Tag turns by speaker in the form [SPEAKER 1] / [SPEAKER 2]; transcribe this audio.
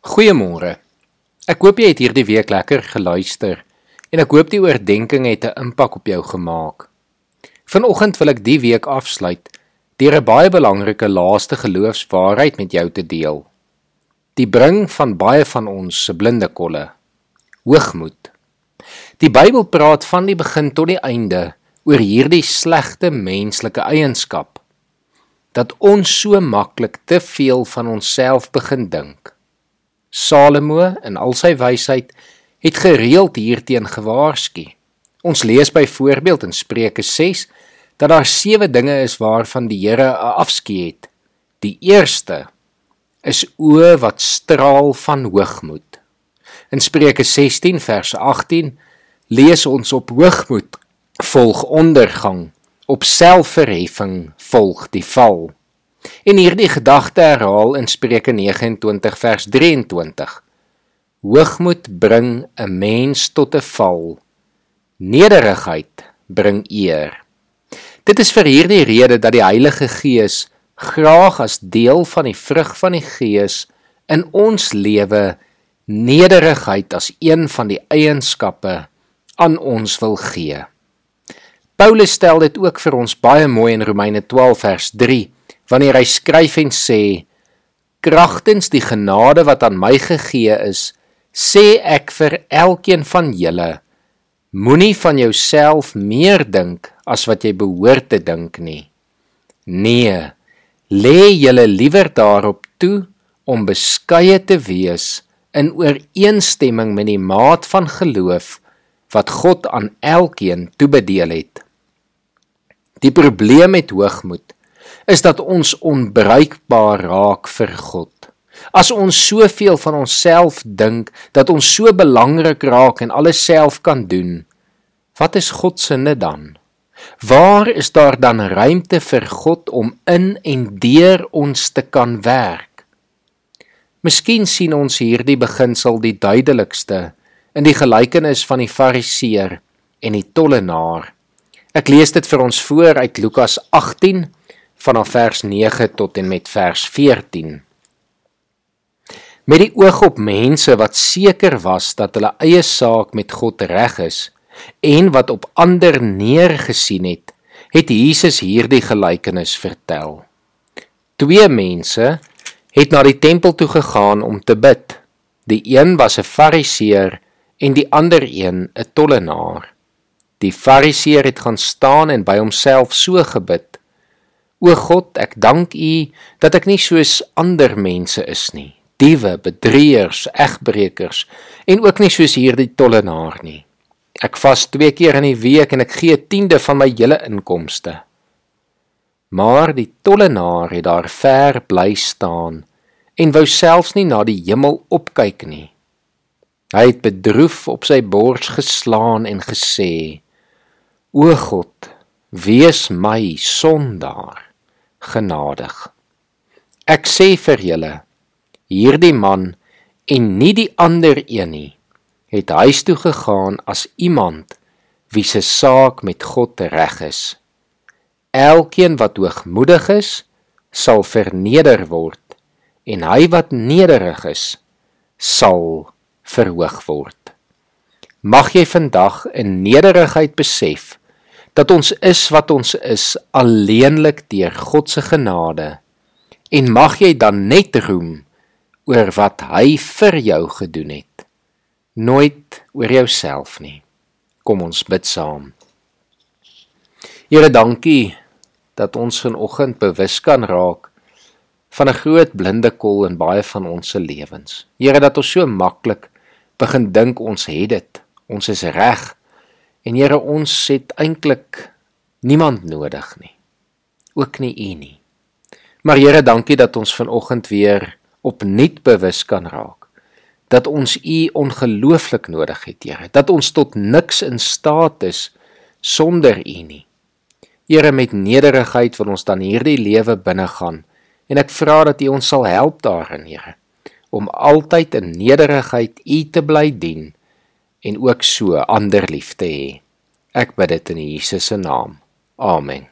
[SPEAKER 1] Goeiemôre. Ek hoop jy het hierdie week lekker geluister en ek hoop die oordeenking het 'n impak op jou gemaak. Vanoggend wil ek die week afsluit deur 'n baie belangrike laaste geloofswaarheid met jou te deel. Die bring van baie van ons se blinde kolle. Hoogmoed. Die Bybel praat van die begin tot die einde oor hierdie slegte menslike eienskap dat ons so maklik te veel van onsself begin dink. Salomo in al sy wysheid het gereeld hierteen gewaarsku. Ons lees byvoorbeeld in Spreuke 6 dat daar sewe dinge is waarvan die Here 'n afskeid het. Die eerste is oë wat straal van hoogmoed. In Spreuke 16 vers 18 lees ons op hoogmoed volg ondergang, op selfverheffing volg die val. En hierdie gedagte herhaal in Spreuke 29 vers 23. Hoogmoed bring 'n mens tot 'n val. Nederigheid bring eer. Dit is vir hierdie rede dat die Heilige Gees graag as deel van die vrug van die Gees in ons lewe nederigheid as een van die eienskappe aan ons wil gee. Paulus stel dit ook vir ons baie mooi in Romeine 12 vers wanneer hy skryf en sê kragtens die genade wat aan my gegee is sê ek vir elkeen van julle moenie van jouself meer dink as wat jy behoort te dink nie. Nee lê julle liewer daarop toe om beskeie te wees in ooreenstemming met die maat van geloof wat God aan elkeen toebedeel het. Die probleem met hoogmoed is dat ons onbruikbaar raak vir God. As ons soveel van onsself dink dat ons so belangrik raak en alles self kan doen, wat is God se nut dan? Waar is daar dan ruimte vir God om in en deur ons te kan werk? Miskien sien ons hierdie beginsel die duidelikste in die gelykenis van die Fariseer en die tollenaar. Ek lees dit vir ons voor uit Lukas vanaf vers 9 tot en met vers 14. Met die oog op mense wat seker was dat hulle eie saak met God reg is en wat op ander neergesien het, het Jesus hierdie gelykenis vertel. Twee mense het na die tempel toe gegaan om te bid. Die een was 'n Fariseer en die ander een 'n tollenaar. Die Fariseer het gaan staan en by homself so gebid: O God, ek dank U dat ek nie soos ander mense is nie. Diewe, bedrieërs, egbreekers en ook nie soos hierdie tollenaar nie. Ek vas 2 keer in die week en ek gee 'n tiende van my hele inkomste. Maar die tollenaar het daar ver bly staan en wou selfs nie na die hemel opkyk nie. Hy het bedroef op sy bors geslaan en gesê: O God, wees my sondaar genadig. Ek sê vir julle, hierdie man en nie die ander een nie, het huis toe gegaan as iemand wie se saak met God reg is. Elkeen wat hoogmoedig is, sal verneder word en hy wat nederig is, sal verhoog word. Mag jy vandag in nederigheid besef dat ons is wat ons is alleenlik deur God se genade. En mag jy dan net roem oor wat hy vir jou gedoen het. Nooit oor jouself nie. Kom ons bid saam. Here dankie dat ons vanoggend bewus kan raak van 'n groot blinde kol in baie van ons se lewens. Here dat ons so maklik begin dink ons het dit. Ons is reg En Here, ons het eintlik niemand nodig nie. Ook nie U nie. Maar Here, dankie dat ons vanoggend weer opnuut bewus kan raak dat ons U ongelooflik nodig het, Here. Dat ons tot niks in staat is sonder U nie. Here, met nederigheid wil ons dan hierdie lewe binnegaan en ek vra dat U ons sal help daarin, Here, om altyd in nederigheid U te bly dien en ook so ander lief te hê. Ek bid dit in Jesus se naam. Amen.